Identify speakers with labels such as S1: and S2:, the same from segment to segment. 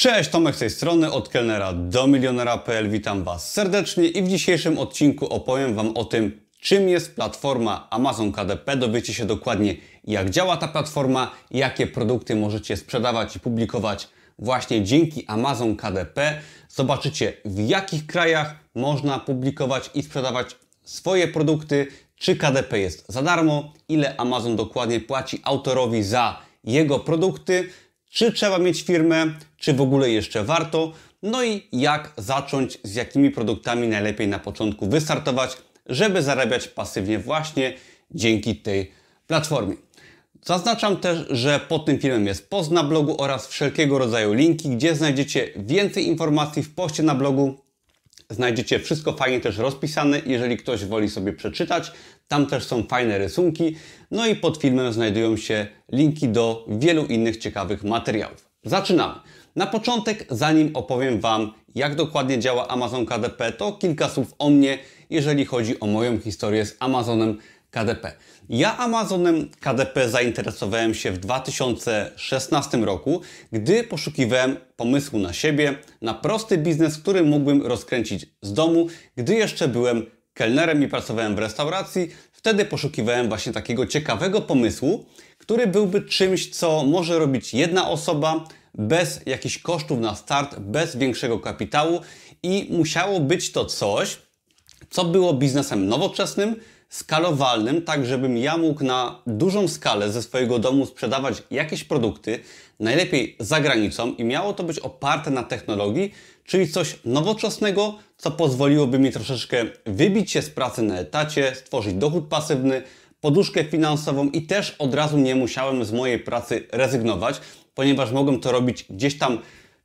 S1: Cześć, Tomek z tej strony, od kelnera do milionera.pl. Witam Was serdecznie i w dzisiejszym odcinku opowiem Wam o tym, czym jest platforma Amazon KDP. Dowiecie się dokładnie, jak działa ta platforma, jakie produkty możecie sprzedawać i publikować właśnie dzięki Amazon KDP. Zobaczycie, w jakich krajach można publikować i sprzedawać swoje produkty, czy KDP jest za darmo, ile Amazon dokładnie płaci autorowi za jego produkty, czy trzeba mieć firmę, czy w ogóle jeszcze warto, no i jak zacząć, z jakimi produktami najlepiej na początku wystartować, żeby zarabiać pasywnie właśnie dzięki tej platformie. Zaznaczam też, że pod tym filmem jest post na blogu oraz wszelkiego rodzaju linki, gdzie znajdziecie więcej informacji w poście na blogu. Znajdziecie wszystko fajnie też rozpisane, jeżeli ktoś woli sobie przeczytać. Tam też są fajne rysunki. No i pod filmem znajdują się linki do wielu innych ciekawych materiałów. Zaczynamy. Na początek, zanim opowiem Wam, jak dokładnie działa Amazon KDP, to kilka słów o mnie, jeżeli chodzi o moją historię z Amazonem KDP. Ja Amazonem KDP zainteresowałem się w 2016 roku, gdy poszukiwałem pomysłu na siebie, na prosty biznes, który mógłbym rozkręcić z domu, gdy jeszcze byłem kelnerem i pracowałem w restauracji. Wtedy poszukiwałem właśnie takiego ciekawego pomysłu, który byłby czymś, co może robić jedna osoba bez jakichś kosztów na start, bez większego kapitału i musiało być to coś, co było biznesem nowoczesnym, skalowalnym, tak żebym ja mógł na dużą skalę ze swojego domu sprzedawać jakieś produkty, najlepiej za granicą i miało to być oparte na technologii, czyli coś nowoczesnego, co pozwoliłoby mi troszeczkę wybić się z pracy na etacie, stworzyć dochód pasywny, poduszkę finansową i też od razu nie musiałem z mojej pracy rezygnować, ponieważ mogłem to robić gdzieś tam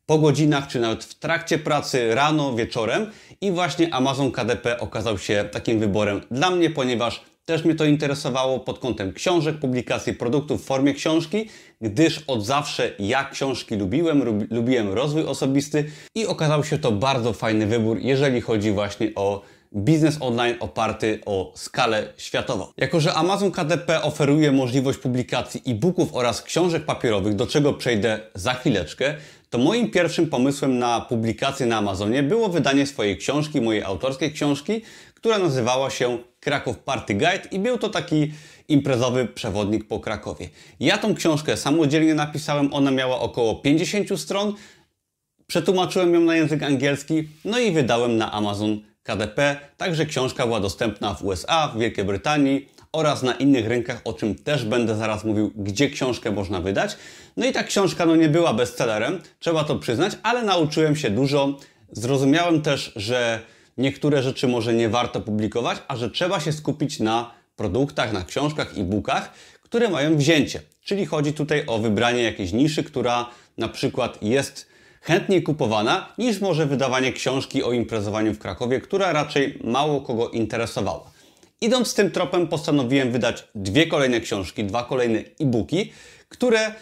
S1: po godzinach, czy nawet w trakcie pracy, rano, wieczorem. I właśnie Amazon KDP okazał się takim wyborem dla mnie, ponieważ też mnie to interesowało pod kątem książek, publikacji produktów w formie książki, gdyż od zawsze ja książki lubiłem, lubiłem rozwój osobisty i okazał się to bardzo fajny wybór, jeżeli chodzi właśnie o biznes online oparty o skalę światową. Jako, że Amazon KDP oferuje możliwość publikacji e-booków oraz książek papierowych, do czego przejdę za chwileczkę, to moim pierwszym pomysłem na publikację na Amazonie było wydanie swojej książki, mojej autorskiej książki, która nazywała się Kraków Party Guide i był to taki imprezowy przewodnik po Krakowie. Ja tą książkę samodzielnie napisałem, ona miała około 50 stron, przetłumaczyłem ją na język angielski, no i wydałem na Amazon KDP, także książka była dostępna w USA, w Wielkiej Brytanii oraz na innych rynkach, o czym też będę zaraz mówił, gdzie książkę można wydać. No i ta książka no nie była bestsellerem, trzeba to przyznać, ale nauczyłem się dużo. Zrozumiałem też, że niektóre rzeczy może nie warto publikować, a że trzeba się skupić na produktach, na książkach, e-bookach, które mają wzięcie. Czyli chodzi tutaj o wybranie jakiejś niszy, która na przykład jest chętniej kupowana niż może wydawanie książki o imprezowaniu w Krakowie, która raczej mało kogo interesowała. Idąc tym tropem postanowiłem wydać dwie kolejne książki, dwa kolejne e-booki, które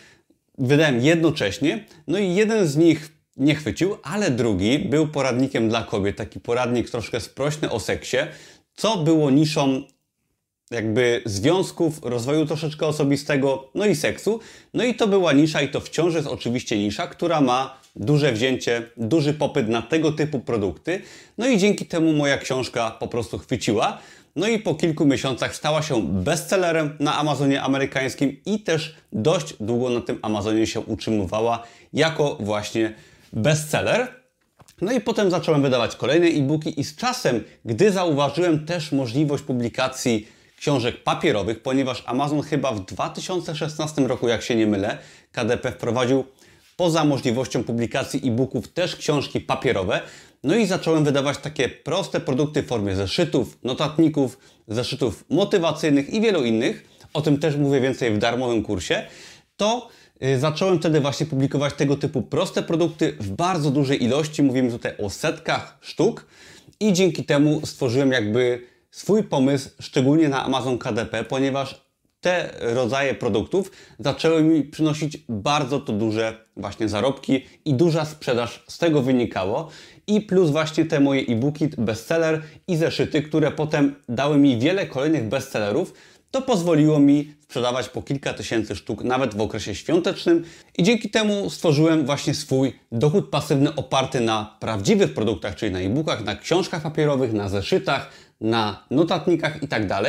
S1: wydałem jednocześnie. No i jeden z nich nie chwycił, ale drugi był poradnikiem dla kobiet, taki poradnik troszkę sprośny o seksie, co było niszą jakby związków, rozwoju troszeczkę osobistego, no i seksu. No i to była nisza i to wciąż jest oczywiście nisza, która ma duże wzięcie, duży popyt na tego typu produkty. No i dzięki temu moja książka po prostu chwyciła. No i po kilku miesiącach stała się bestsellerem na Amazonie amerykańskim i też dość długo na tym Amazonie się utrzymywała jako właśnie bestseller. No i potem zacząłem wydawać kolejne e-booki i z czasem, gdy zauważyłem też możliwość publikacji książek papierowych, ponieważ Amazon chyba w 2016 roku, jak się nie mylę, KDP wprowadził poza możliwością publikacji e-booków też książki papierowe. No i zacząłem wydawać takie proste produkty w formie zeszytów, notatników, zeszytów motywacyjnych i wielu innych. O tym też mówię więcej w darmowym kursie. To zacząłem wtedy właśnie publikować tego typu proste produkty w bardzo dużej ilości. Mówimy tutaj o setkach sztuk i dzięki temu stworzyłem jakby swój pomysł, szczególnie na Amazon KDP, ponieważ te rodzaje produktów zaczęły mi przynosić bardzo to duże właśnie zarobki i duża sprzedaż z tego wynikało. I plus właśnie te moje e-booki, bestseller i zeszyty, które potem dały mi wiele kolejnych bestsellerów. To pozwoliło mi sprzedawać po kilka tysięcy sztuk nawet w okresie świątecznym i dzięki temu stworzyłem właśnie swój dochód pasywny oparty na prawdziwych produktach, czyli na e-bookach, na książkach papierowych, na zeszytach, na notatnikach itd. Tak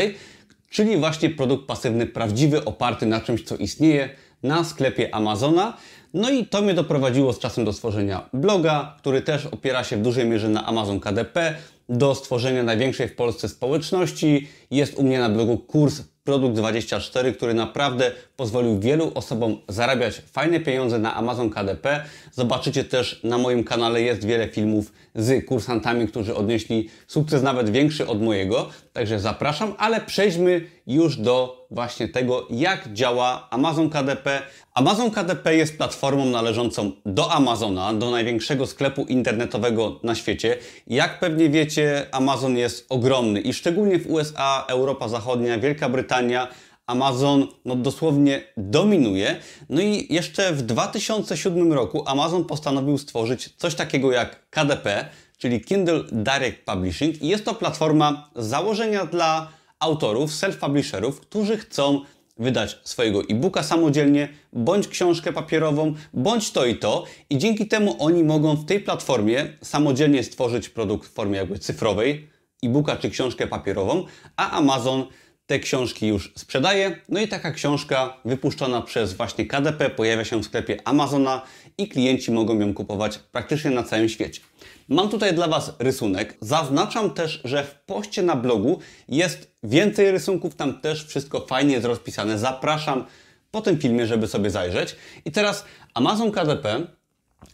S1: czyli właśnie produkt pasywny prawdziwy, oparty na czymś, co istnieje na sklepie Amazona. No i to mnie doprowadziło z czasem do stworzenia bloga, który też opiera się w dużej mierze na Amazon KDP, do stworzenia największej w Polsce społeczności. Jest u mnie na blogu kurs Produkt 24, który naprawdę pozwolił wielu osobom zarabiać fajne pieniądze na Amazon KDP. Zobaczycie też na moim kanale jest wiele filmów z kursantami, którzy odnieśli sukces nawet większy od mojego. Także zapraszam, ale przejdźmy już do właśnie tego, jak działa Amazon KDP. Amazon KDP jest platformą należącą do Amazona, do największego sklepu internetowego na świecie. Jak pewnie wiecie, Amazon jest ogromny i szczególnie w USA, Europa Zachodnia, Wielka Brytania Amazon no, dosłownie dominuje. No i jeszcze w 2007 roku Amazon postanowił stworzyć coś takiego jak KDP, czyli Kindle Direct Publishing i jest to platforma założenia dla autorów, self-publisherów, którzy chcą wydać swojego e-booka samodzielnie, bądź książkę papierową, bądź to i to. I dzięki temu oni mogą w tej platformie samodzielnie stworzyć produkt w formie jakby cyfrowej, e-booka czy książkę papierową, a Amazon te książki już sprzedaje. No i taka książka wypuszczona przez właśnie KDP pojawia się w sklepie Amazona i klienci mogą ją kupować praktycznie na całym świecie. Mam tutaj dla Was rysunek. Zaznaczam też, że w poście na blogu jest więcej rysunków, tam też wszystko fajnie jest rozpisane. Zapraszam po tym filmie, żeby sobie zajrzeć. I teraz Amazon KDP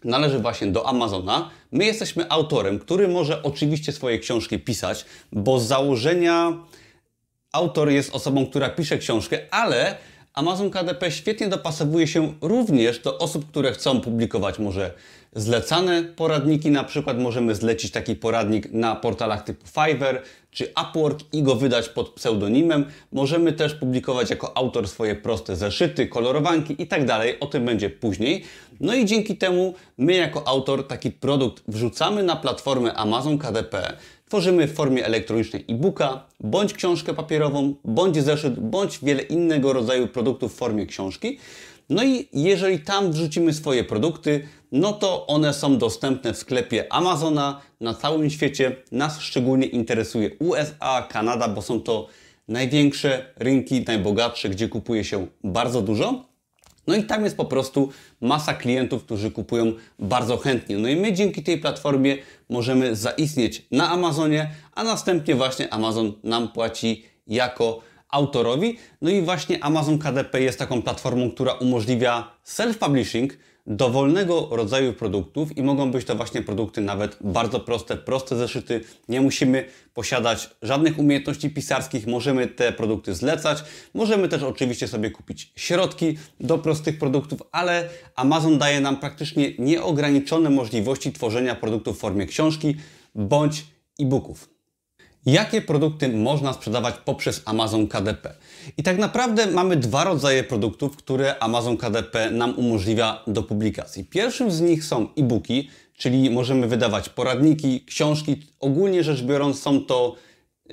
S1: należy właśnie do Amazona. My jesteśmy autorem, który może oczywiście swoje książki pisać, bo z założenia autor jest osobą, która pisze książkę, ale Amazon KDP świetnie dopasowuje się również do osób, które chcą publikować może zlecane poradniki, na przykład możemy zlecić taki poradnik na portalach typu Fiverr czy Upwork i go wydać pod pseudonimem. Możemy też publikować jako autor swoje proste zeszyty, kolorowanki i tak dalej. O tym będzie później. No i dzięki temu my jako autor taki produkt wrzucamy na platformę Amazon KDP, tworzymy w formie elektronicznej e-booka, bądź książkę papierową, bądź zeszyt, bądź wiele innego rodzaju produktów w formie książki. No i jeżeli tam wrzucimy swoje produkty, no to one są dostępne w sklepie Amazona na całym świecie. Nas szczególnie interesuje USA, Kanada, bo są to największe rynki, najbogatsze, gdzie kupuje się bardzo dużo. No i tam jest po prostu masa klientów, którzy kupują bardzo chętnie. No i my dzięki tej platformie możemy zaistnieć na Amazonie, a następnie właśnie Amazon nam płaci jako autorowi. No i właśnie Amazon KDP jest taką platformą, która umożliwia self-publishing, dowolnego rodzaju produktów i mogą być to właśnie produkty nawet bardzo proste, proste zeszyty. Nie musimy posiadać żadnych umiejętności pisarskich, możemy te produkty zlecać. Możemy też oczywiście sobie kupić środki do prostych produktów, ale Amazon daje nam praktycznie nieograniczone możliwości tworzenia produktów w formie książki bądź e-booków jakie produkty można sprzedawać poprzez Amazon KDP. I tak naprawdę mamy dwa rodzaje produktów, które Amazon KDP nam umożliwia do publikacji. Pierwszym z nich są e-booki, czyli możemy wydawać poradniki, książki. Ogólnie rzecz biorąc są to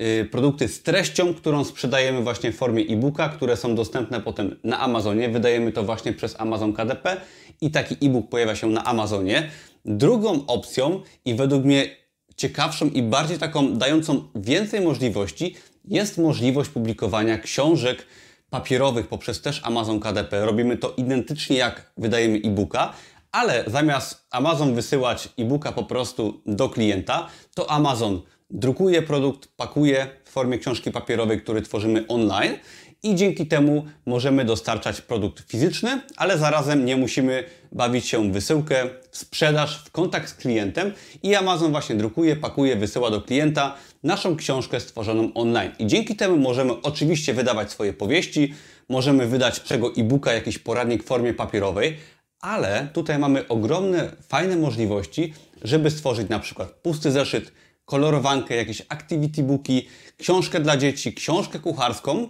S1: y, produkty z treścią, którą sprzedajemy właśnie w formie e-booka, które są dostępne potem na Amazonie. Wydajemy to właśnie przez Amazon KDP i taki e-book pojawia się na Amazonie. Drugą opcją i według mnie ciekawszą i bardziej taką dającą więcej możliwości jest możliwość publikowania książek papierowych poprzez też Amazon KDP. Robimy to identycznie jak wydajemy e-booka, ale zamiast Amazon wysyłać e-booka po prostu do klienta, to Amazon drukuje produkt, pakuje w formie książki papierowej, który tworzymy online i dzięki temu możemy dostarczać produkt fizyczny, ale zarazem nie musimy bawić się w wysyłkę, w sprzedaż, w kontakt z klientem i Amazon właśnie drukuje, pakuje, wysyła do klienta naszą książkę stworzoną online. I dzięki temu możemy oczywiście wydawać swoje powieści, możemy wydać czego e-booka, jakiś poradnik w formie papierowej, ale tutaj mamy ogromne, fajne możliwości, żeby stworzyć na przykład pusty zeszyt, kolorowankę, jakieś activity booki, książkę dla dzieci, książkę kucharską,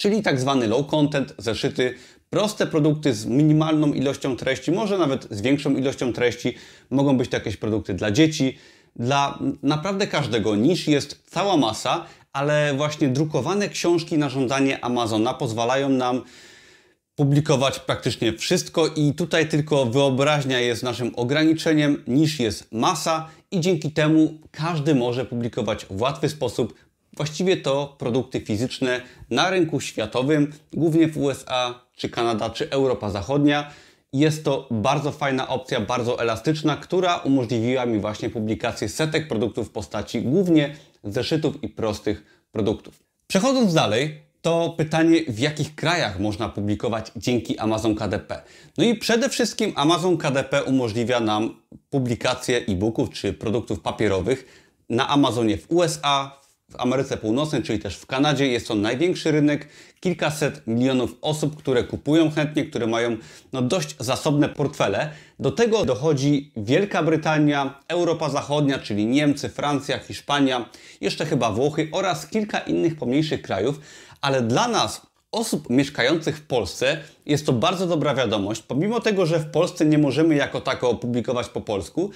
S1: czyli tak zwany low content, zeszyty, proste produkty z minimalną ilością treści, może nawet z większą ilością treści. Mogą być to jakieś produkty dla dzieci, dla naprawdę każdego. Niż jest cała masa, ale właśnie drukowane książki na żądanie Amazona pozwalają nam publikować praktycznie wszystko i tutaj tylko wyobraźnia jest naszym ograniczeniem, niż jest masa i dzięki temu każdy może publikować w łatwy sposób właściwie to produkty fizyczne na rynku światowym, głównie w USA, czy Kanada, czy Europa Zachodnia. Jest to bardzo fajna opcja, bardzo elastyczna, która umożliwiła mi właśnie publikację setek produktów w postaci głównie zeszytów i prostych produktów. Przechodząc dalej, to pytanie, w jakich krajach można publikować dzięki Amazon KDP. No i przede wszystkim Amazon KDP umożliwia nam publikację e-booków czy produktów papierowych na Amazonie w USA, w Ameryce Północnej, czyli też w Kanadzie. Jest to największy rynek, kilkaset milionów osób, które kupują chętnie, które mają no, dość zasobne portfele. Do tego dochodzi Wielka Brytania, Europa Zachodnia, czyli Niemcy, Francja, Hiszpania, jeszcze chyba Włochy oraz kilka innych pomniejszych krajów, ale dla nas osób mieszkających w Polsce jest to bardzo dobra wiadomość. Pomimo tego, że w Polsce nie możemy jako tako publikować po polsku,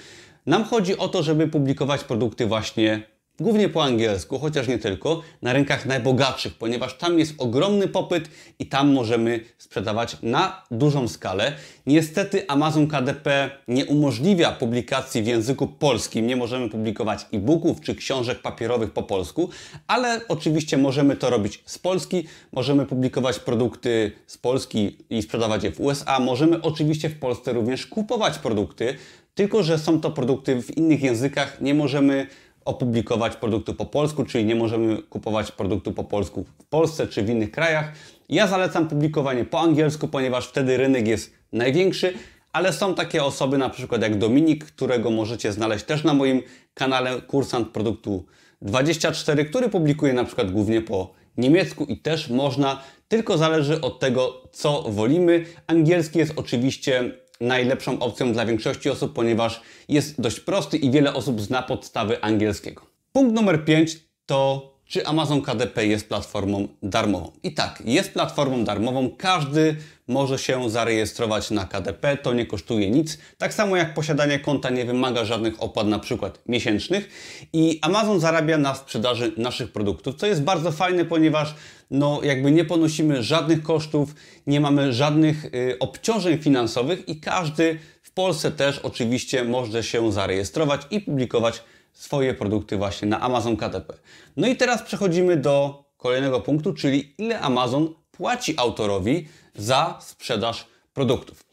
S1: nam chodzi o to, żeby publikować produkty właśnie głównie po angielsku, chociaż nie tylko, na rynkach najbogatszych, ponieważ tam jest ogromny popyt i tam możemy sprzedawać na dużą skalę. Niestety Amazon KDP nie umożliwia publikacji w języku polskim, nie możemy publikować e-booków czy książek papierowych po polsku, ale oczywiście możemy to robić z Polski, możemy publikować produkty z Polski i sprzedawać je w USA, możemy oczywiście w Polsce również kupować produkty, tylko że są to produkty w innych językach, nie możemy opublikować produktu po polsku, czyli nie możemy kupować produktu po polsku w Polsce czy w innych krajach. Ja zalecam publikowanie po angielsku, ponieważ wtedy rynek jest największy, ale są takie osoby, na przykład jak Dominik, którego możecie znaleźć też na moim kanale Kursant Produktu 24, który publikuje na przykład głównie po niemiecku i też można, tylko zależy od tego, co wolimy. Angielski jest oczywiście najlepszą opcją dla większości osób, ponieważ jest dość prosty i wiele osób zna podstawy angielskiego. Punkt numer 5 to czy Amazon KDP jest platformą darmową. I tak, jest platformą darmową. Każdy może się zarejestrować na KDP, to nie kosztuje nic. Tak samo jak posiadanie konta nie wymaga żadnych opłat, na przykład miesięcznych. I Amazon zarabia na sprzedaży naszych produktów, co jest bardzo fajne, ponieważ no, jakby nie ponosimy żadnych kosztów, nie mamy żadnych y, obciążeń finansowych i każdy w Polsce też oczywiście może się zarejestrować i publikować swoje produkty właśnie na Amazon KDP. No i teraz przechodzimy do kolejnego punktu, czyli ile Amazon płaci autorowi za sprzedaż produktów.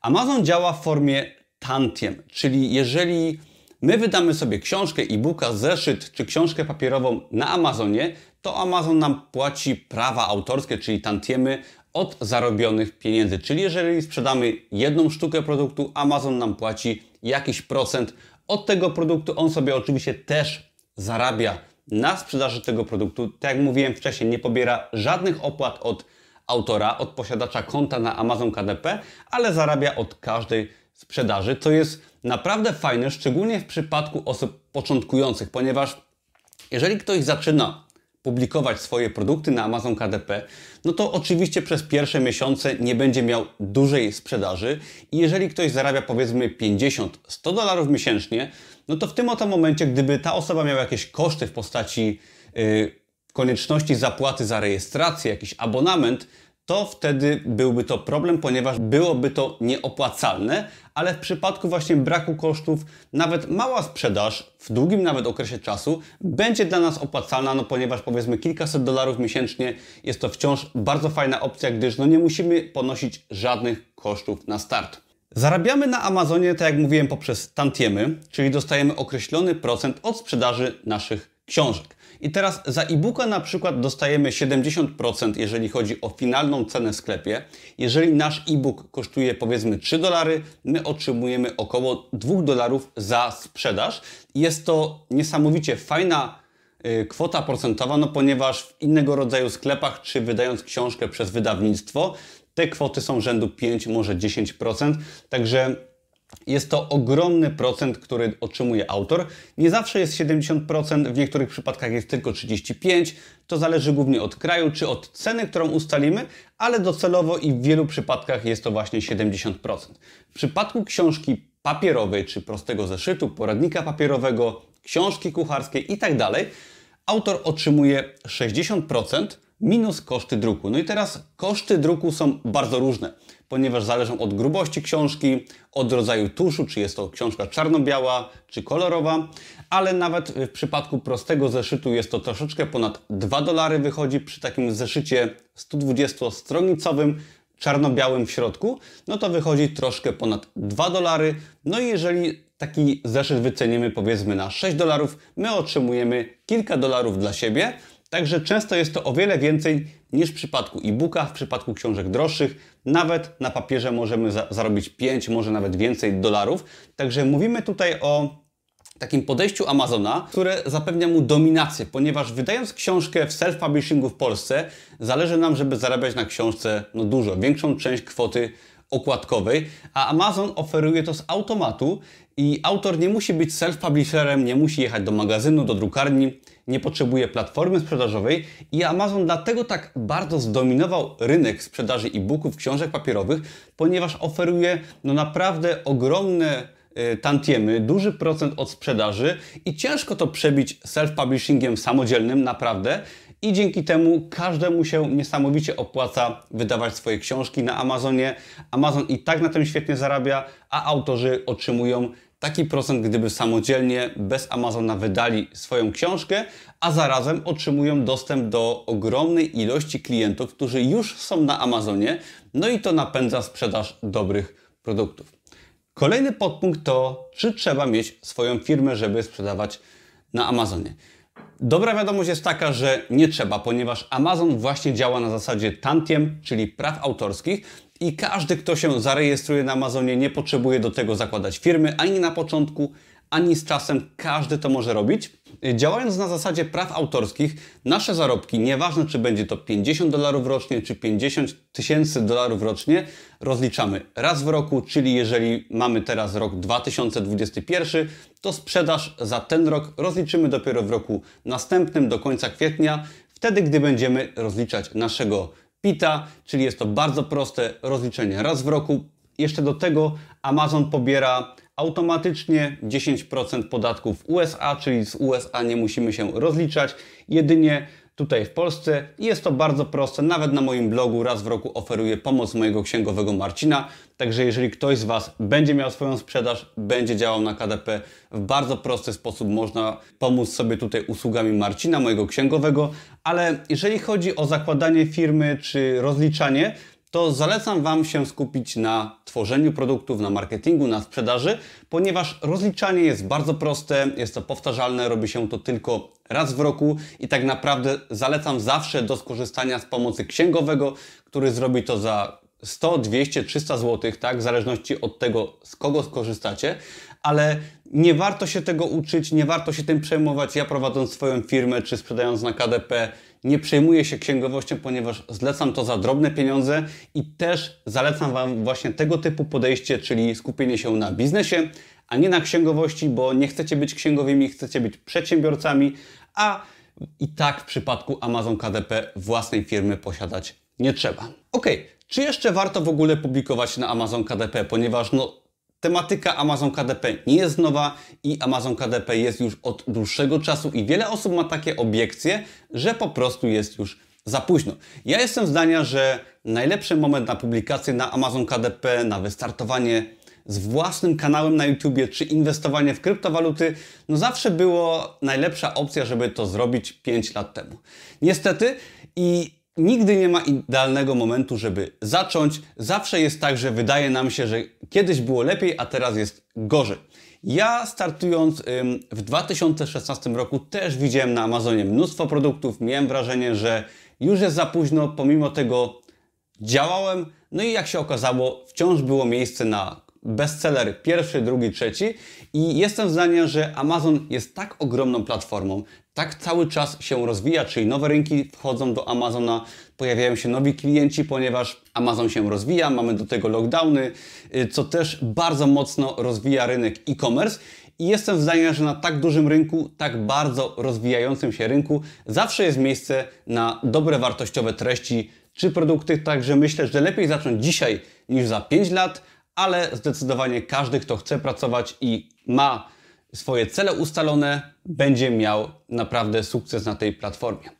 S1: Amazon działa w formie tantiem, czyli jeżeli my wydamy sobie książkę, e-booka, zeszyt czy książkę papierową na Amazonie, to Amazon nam płaci prawa autorskie, czyli tantiemy od zarobionych pieniędzy. Czyli jeżeli sprzedamy jedną sztukę produktu, Amazon nam płaci jakiś procent od tego produktu. On sobie oczywiście też zarabia na sprzedaży tego produktu. Tak jak mówiłem wcześniej, nie pobiera żadnych opłat od autora, od posiadacza konta na Amazon KDP, ale zarabia od każdej sprzedaży, co jest naprawdę fajne, szczególnie w przypadku osób początkujących, ponieważ jeżeli ktoś zaczyna publikować swoje produkty na Amazon KDP, no to oczywiście przez pierwsze miesiące nie będzie miał dużej sprzedaży. I jeżeli ktoś zarabia powiedzmy 50-100 dolarów miesięcznie, no to w tym oto momencie, gdyby ta osoba miała jakieś koszty w postaci yy, konieczności zapłaty za rejestrację, jakiś abonament, to wtedy byłby to problem, ponieważ byłoby to nieopłacalne, ale w przypadku właśnie braku kosztów, nawet mała sprzedaż w długim nawet okresie czasu będzie dla nas opłacalna, no ponieważ powiedzmy kilkaset dolarów miesięcznie jest to wciąż bardzo fajna opcja, gdyż no nie musimy ponosić żadnych kosztów na start. Zarabiamy na Amazonie, tak jak mówiłem, poprzez tantiemy, czyli dostajemy określony procent od sprzedaży naszych książek. I teraz za e-booka na przykład dostajemy 70%, jeżeli chodzi o finalną cenę w sklepie. Jeżeli nasz e-book kosztuje powiedzmy 3 dolary, my otrzymujemy około 2 dolarów za sprzedaż. Jest to niesamowicie fajna y, kwota procentowa, no ponieważ w innego rodzaju sklepach, czy wydając książkę przez wydawnictwo, te kwoty są rzędu 5, może 10%. Także jest to ogromny procent, który otrzymuje autor. Nie zawsze jest 70%, w niektórych przypadkach jest tylko 35%. To zależy głównie od kraju czy od ceny, którą ustalimy, ale docelowo i w wielu przypadkach jest to właśnie 70%. W przypadku książki papierowej czy prostego zeszytu, poradnika papierowego, książki kucharskiej itd., tak autor otrzymuje 60% minus koszty druku. No i teraz koszty druku są bardzo różne, ponieważ zależą od grubości książki, od rodzaju tuszu, czy jest to książka czarno-biała, czy kolorowa, ale nawet w przypadku prostego zeszytu jest to troszeczkę ponad 2 dolary wychodzi przy takim zeszycie 120-stronicowym, czarno-białym w środku, no to wychodzi troszkę ponad 2 dolary. No i jeżeli taki zeszyt wycenimy powiedzmy na 6 dolarów, my otrzymujemy kilka dolarów dla siebie, Także często jest to o wiele więcej niż w przypadku e-booka, w przypadku książek droższych. Nawet na papierze możemy za zarobić 5, może nawet więcej dolarów. Także mówimy tutaj o takim podejściu Amazona, które zapewnia mu dominację, ponieważ wydając książkę w self-publishingu w Polsce, zależy nam, żeby zarabiać na książce no dużo, większą część kwoty okładkowej, a Amazon oferuje to z automatu i autor nie musi być self-publisherem, nie musi jechać do magazynu, do drukarni, nie potrzebuje platformy sprzedażowej i Amazon dlatego tak bardzo zdominował rynek sprzedaży e-booków, książek papierowych, ponieważ oferuje no naprawdę ogromne y, tantiemy, duży procent od sprzedaży i ciężko to przebić self-publishingiem samodzielnym, naprawdę. I dzięki temu każdemu się niesamowicie opłaca wydawać swoje książki na Amazonie. Amazon i tak na tym świetnie zarabia, a autorzy otrzymują taki procent, gdyby samodzielnie, bez Amazona wydali swoją książkę, a zarazem otrzymują dostęp do ogromnej ilości klientów, którzy już są na Amazonie, no i to napędza sprzedaż dobrych produktów. Kolejny podpunkt to, czy trzeba mieć swoją firmę, żeby sprzedawać na Amazonie. Dobra wiadomość jest taka, że nie trzeba, ponieważ Amazon właśnie działa na zasadzie tantiem, czyli praw autorskich i każdy, kto się zarejestruje na Amazonie, nie potrzebuje do tego zakładać firmy ani na początku, ani z czasem. Każdy to może robić. Działając na zasadzie praw autorskich, nasze zarobki, nieważne czy będzie to 50 dolarów rocznie, czy 50 tysięcy dolarów rocznie, rozliczamy raz w roku, czyli jeżeli mamy teraz rok 2021, to sprzedaż za ten rok rozliczymy dopiero w roku następnym, do końca kwietnia, wtedy gdy będziemy rozliczać naszego PITA, czyli jest to bardzo proste rozliczenie raz w roku. Jeszcze do tego Amazon pobiera automatycznie 10% podatków USA, czyli z USA nie musimy się rozliczać. Jedynie tutaj w Polsce. Jest to bardzo proste. Nawet na moim blogu raz w roku oferuję pomoc mojego księgowego Marcina. Także jeżeli ktoś z Was będzie miał swoją sprzedaż, będzie działał na KDP w bardzo prosty sposób, można pomóc sobie tutaj usługami Marcina, mojego księgowego. Ale jeżeli chodzi o zakładanie firmy czy rozliczanie, to zalecam Wam się skupić na tworzeniu produktów, na marketingu, na sprzedaży, ponieważ rozliczanie jest bardzo proste, jest to powtarzalne, robi się to tylko raz w roku i tak naprawdę zalecam zawsze do skorzystania z pomocy księgowego, który zrobi to za 100, 200, 300 zł, tak, w zależności od tego, z kogo skorzystacie, ale nie warto się tego uczyć, nie warto się tym przejmować. Ja prowadząc swoją firmę czy sprzedając na KDP, nie przejmuję się księgowością, ponieważ zlecam to za drobne pieniądze i też zalecam Wam właśnie tego typu podejście, czyli skupienie się na biznesie, a nie na księgowości, bo nie chcecie być księgowymi, chcecie być przedsiębiorcami, a i tak w przypadku Amazon KDP własnej firmy posiadać nie trzeba. Ok, czy jeszcze warto w ogóle publikować na Amazon KDP, ponieważ no, tematyka Amazon KDP nie jest nowa i Amazon KDP jest już od dłuższego czasu i wiele osób ma takie obiekcje, że po prostu jest już za późno. Ja jestem zdania, że najlepszy moment na publikację na Amazon KDP, na wystartowanie z własnym kanałem na YouTubie czy inwestowanie w kryptowaluty, no zawsze było najlepsza opcja, żeby to zrobić 5 lat temu. Niestety i Nigdy nie ma idealnego momentu, żeby zacząć. Zawsze jest tak, że wydaje nam się, że kiedyś było lepiej, a teraz jest gorzej. Ja startując w 2016 roku też widziałem na Amazonie mnóstwo produktów. Miałem wrażenie, że już jest za późno, pomimo tego działałem. No i jak się okazało, wciąż było miejsce na bestseller pierwszy, drugi, trzeci i jestem zdania, że Amazon jest tak ogromną platformą, tak cały czas się rozwija, czyli nowe rynki wchodzą do Amazona, pojawiają się nowi klienci, ponieważ Amazon się rozwija, mamy do tego lockdowny, y, co też bardzo mocno rozwija rynek e-commerce. I jestem zdania, że na tak dużym rynku, tak bardzo rozwijającym się rynku, zawsze jest miejsce na dobre, wartościowe treści czy produkty. Także myślę, że lepiej zacząć dzisiaj niż za 5 lat, ale zdecydowanie każdy, kto chce pracować i ma swoje cele ustalone, będzie miał naprawdę sukces na tej platformie.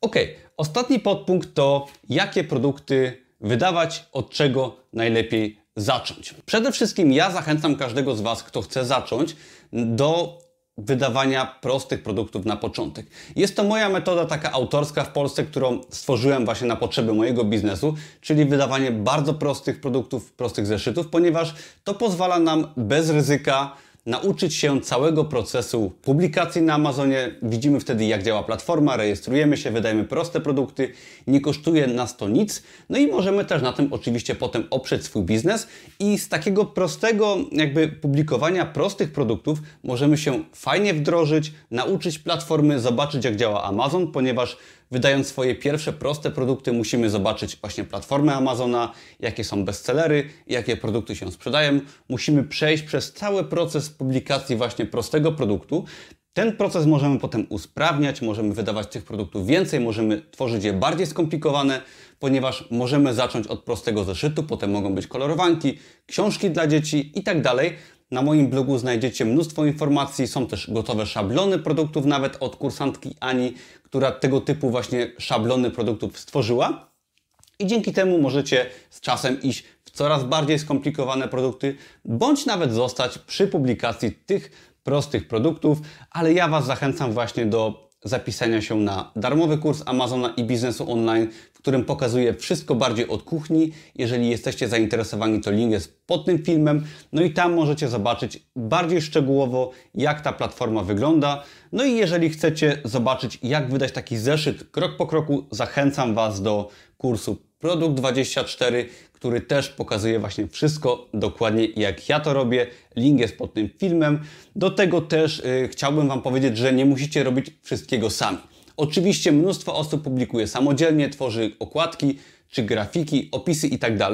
S1: Ok, ostatni podpunkt to jakie produkty wydawać, od czego najlepiej zacząć. Przede wszystkim ja zachęcam każdego z Was, kto chce zacząć, do wydawania prostych produktów na początek. Jest to moja metoda taka autorska w Polsce, którą stworzyłem właśnie na potrzeby mojego biznesu, czyli wydawanie bardzo prostych produktów, prostych zeszytów, ponieważ to pozwala nam bez ryzyka nauczyć się całego procesu publikacji na Amazonie. Widzimy wtedy, jak działa platforma, rejestrujemy się, wydajemy proste produkty, nie kosztuje nas to nic. No i możemy też na tym oczywiście potem oprzeć swój biznes i z takiego prostego jakby publikowania prostych produktów możemy się fajnie wdrożyć, nauczyć platformy, zobaczyć jak działa Amazon, ponieważ Wydając swoje pierwsze proste produkty, musimy zobaczyć właśnie platformę Amazona, jakie są bestsellery, jakie produkty się sprzedają. Musimy przejść przez cały proces publikacji właśnie prostego produktu. Ten proces możemy potem usprawniać, możemy wydawać tych produktów więcej, możemy tworzyć je bardziej skomplikowane, ponieważ możemy zacząć od prostego zeszytu, potem mogą być kolorowanki, książki dla dzieci i tak dalej. Na moim blogu znajdziecie mnóstwo informacji, są też gotowe szablony produktów, nawet od kursantki Ani, która tego typu właśnie szablony produktów stworzyła. I dzięki temu możecie z czasem iść w coraz bardziej skomplikowane produkty, bądź nawet zostać przy publikacji tych prostych produktów, ale ja Was zachęcam właśnie do zapisania się na darmowy kurs Amazona i biznesu online, w którym pokazuję wszystko bardziej od kuchni. Jeżeli jesteście zainteresowani, to link jest pod tym filmem. No i tam możecie zobaczyć bardziej szczegółowo, jak ta platforma wygląda. No i jeżeli chcecie zobaczyć, jak wydać taki zeszyt krok po kroku, zachęcam Was do kursu Produkt 24, który też pokazuje właśnie wszystko dokładnie jak ja to robię. Link jest pod tym filmem. Do tego też yy, chciałbym Wam powiedzieć, że nie musicie robić wszystkiego sami. Oczywiście mnóstwo osób publikuje samodzielnie, tworzy okładki czy grafiki, opisy itd., tak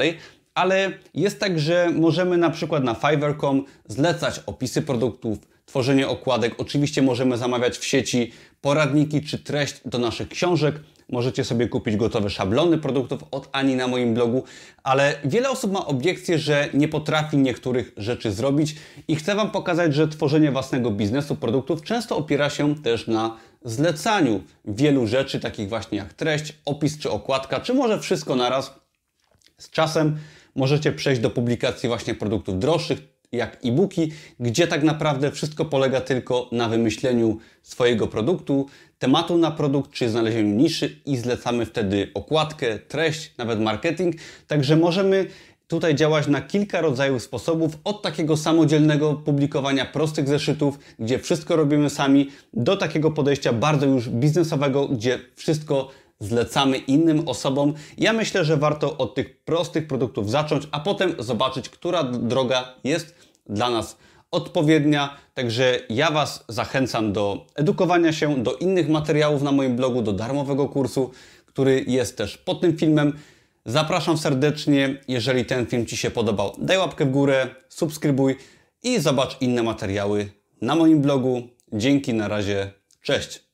S1: ale jest tak, że możemy na przykład na Fiverr.com zlecać opisy produktów, tworzenie okładek. Oczywiście możemy zamawiać w sieci poradniki czy treść do naszych książek. Możecie sobie kupić gotowe szablony produktów od Ani na moim blogu, ale wiele osób ma obiekcję, że nie potrafi niektórych rzeczy zrobić i chcę Wam pokazać, że tworzenie własnego biznesu produktów często opiera się też na zlecaniu wielu rzeczy, takich właśnie jak treść, opis czy okładka, czy może wszystko naraz. Z czasem możecie przejść do publikacji właśnie produktów droższych, jak e-booki, gdzie tak naprawdę wszystko polega tylko na wymyśleniu swojego produktu, tematu na produkt, czy znalezieniu niszy i zlecamy wtedy okładkę, treść, nawet marketing. Także możemy tutaj działać na kilka rodzajów sposobów, od takiego samodzielnego publikowania prostych zeszytów, gdzie wszystko robimy sami, do takiego podejścia bardzo już biznesowego, gdzie wszystko zlecamy innym osobom. Ja myślę, że warto od tych prostych produktów zacząć, a potem zobaczyć, która droga jest dla nas odpowiednia. Także ja Was zachęcam do edukowania się, do innych materiałów na moim blogu, do darmowego kursu, który jest też pod tym filmem. Zapraszam serdecznie. Jeżeli ten film Ci się podobał, daj łapkę w górę, subskrybuj i zobacz inne materiały na moim blogu. Dzięki, na razie, cześć.